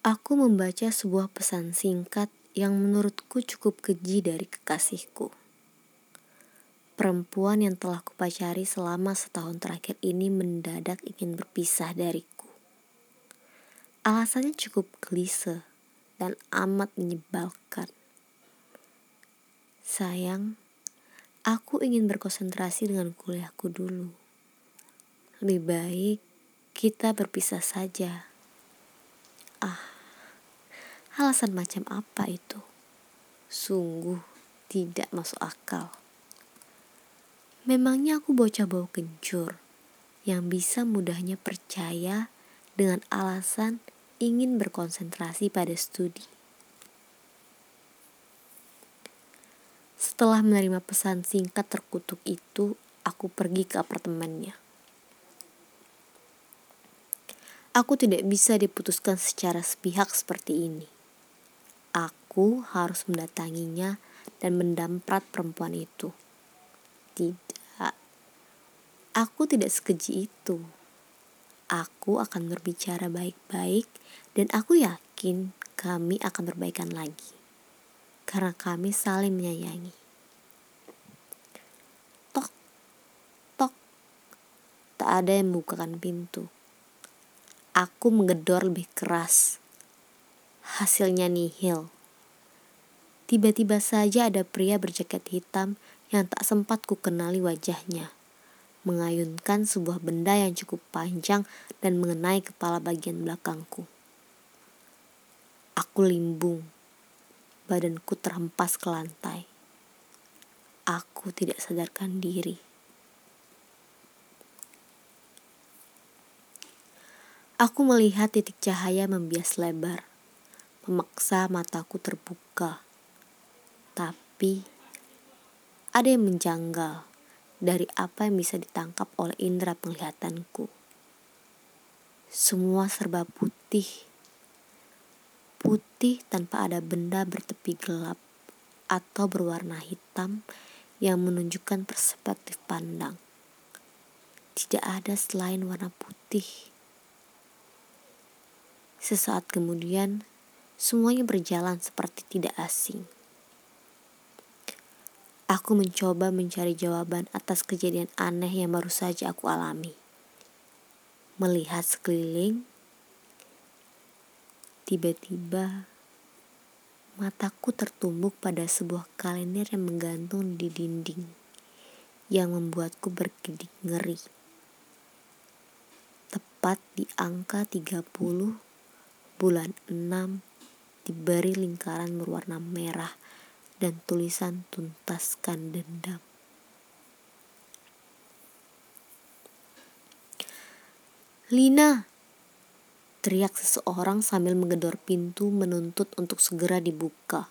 Aku membaca sebuah pesan singkat yang menurutku cukup keji dari kekasihku. Perempuan yang telah kupacari selama setahun terakhir ini mendadak ingin berpisah dariku. Alasannya cukup klise dan amat menyebalkan. Sayang, aku ingin berkonsentrasi dengan kuliahku dulu. Lebih baik kita berpisah saja. Ah, Alasan macam apa itu? Sungguh tidak masuk akal. Memangnya aku bocah bau kencur yang bisa mudahnya percaya dengan alasan ingin berkonsentrasi pada studi. Setelah menerima pesan singkat terkutuk itu, aku pergi ke apartemennya. Aku tidak bisa diputuskan secara sepihak seperti ini. Aku harus mendatanginya dan mendamprat perempuan itu. Tidak, aku tidak sekeji itu. Aku akan berbicara baik-baik dan aku yakin kami akan berbaikan lagi. Karena kami saling menyayangi. Tok, tok, tak ada yang membukakan pintu. Aku menggedor lebih keras hasilnya nihil. Tiba-tiba saja ada pria berjaket hitam yang tak sempat ku kenali wajahnya. Mengayunkan sebuah benda yang cukup panjang dan mengenai kepala bagian belakangku. Aku limbung. Badanku terhempas ke lantai. Aku tidak sadarkan diri. Aku melihat titik cahaya membias lebar memaksa mataku terbuka. Tapi ada yang menjanggal dari apa yang bisa ditangkap oleh indera penglihatanku. Semua serba putih. Putih tanpa ada benda bertepi gelap atau berwarna hitam yang menunjukkan perspektif pandang. Tidak ada selain warna putih. Sesaat kemudian, semuanya berjalan seperti tidak asing. Aku mencoba mencari jawaban atas kejadian aneh yang baru saja aku alami. Melihat sekeliling, tiba-tiba mataku tertumbuk pada sebuah kalender yang menggantung di dinding yang membuatku berkedip ngeri. Tepat di angka 30 bulan 6 diberi lingkaran berwarna merah dan tulisan tuntaskan dendam. Lina, teriak seseorang sambil menggedor pintu menuntut untuk segera dibuka.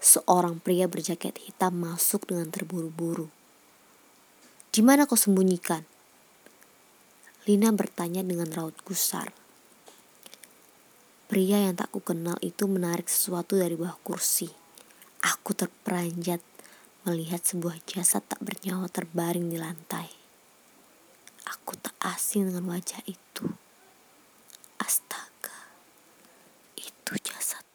Seorang pria berjaket hitam masuk dengan terburu-buru. Di mana kau sembunyikan? Lina bertanya dengan raut gusar. Pria yang tak kukenal itu menarik sesuatu dari bawah kursi. Aku terperanjat melihat sebuah jasad tak bernyawa terbaring di lantai. Aku tak asing dengan wajah itu. Astaga, itu jasad.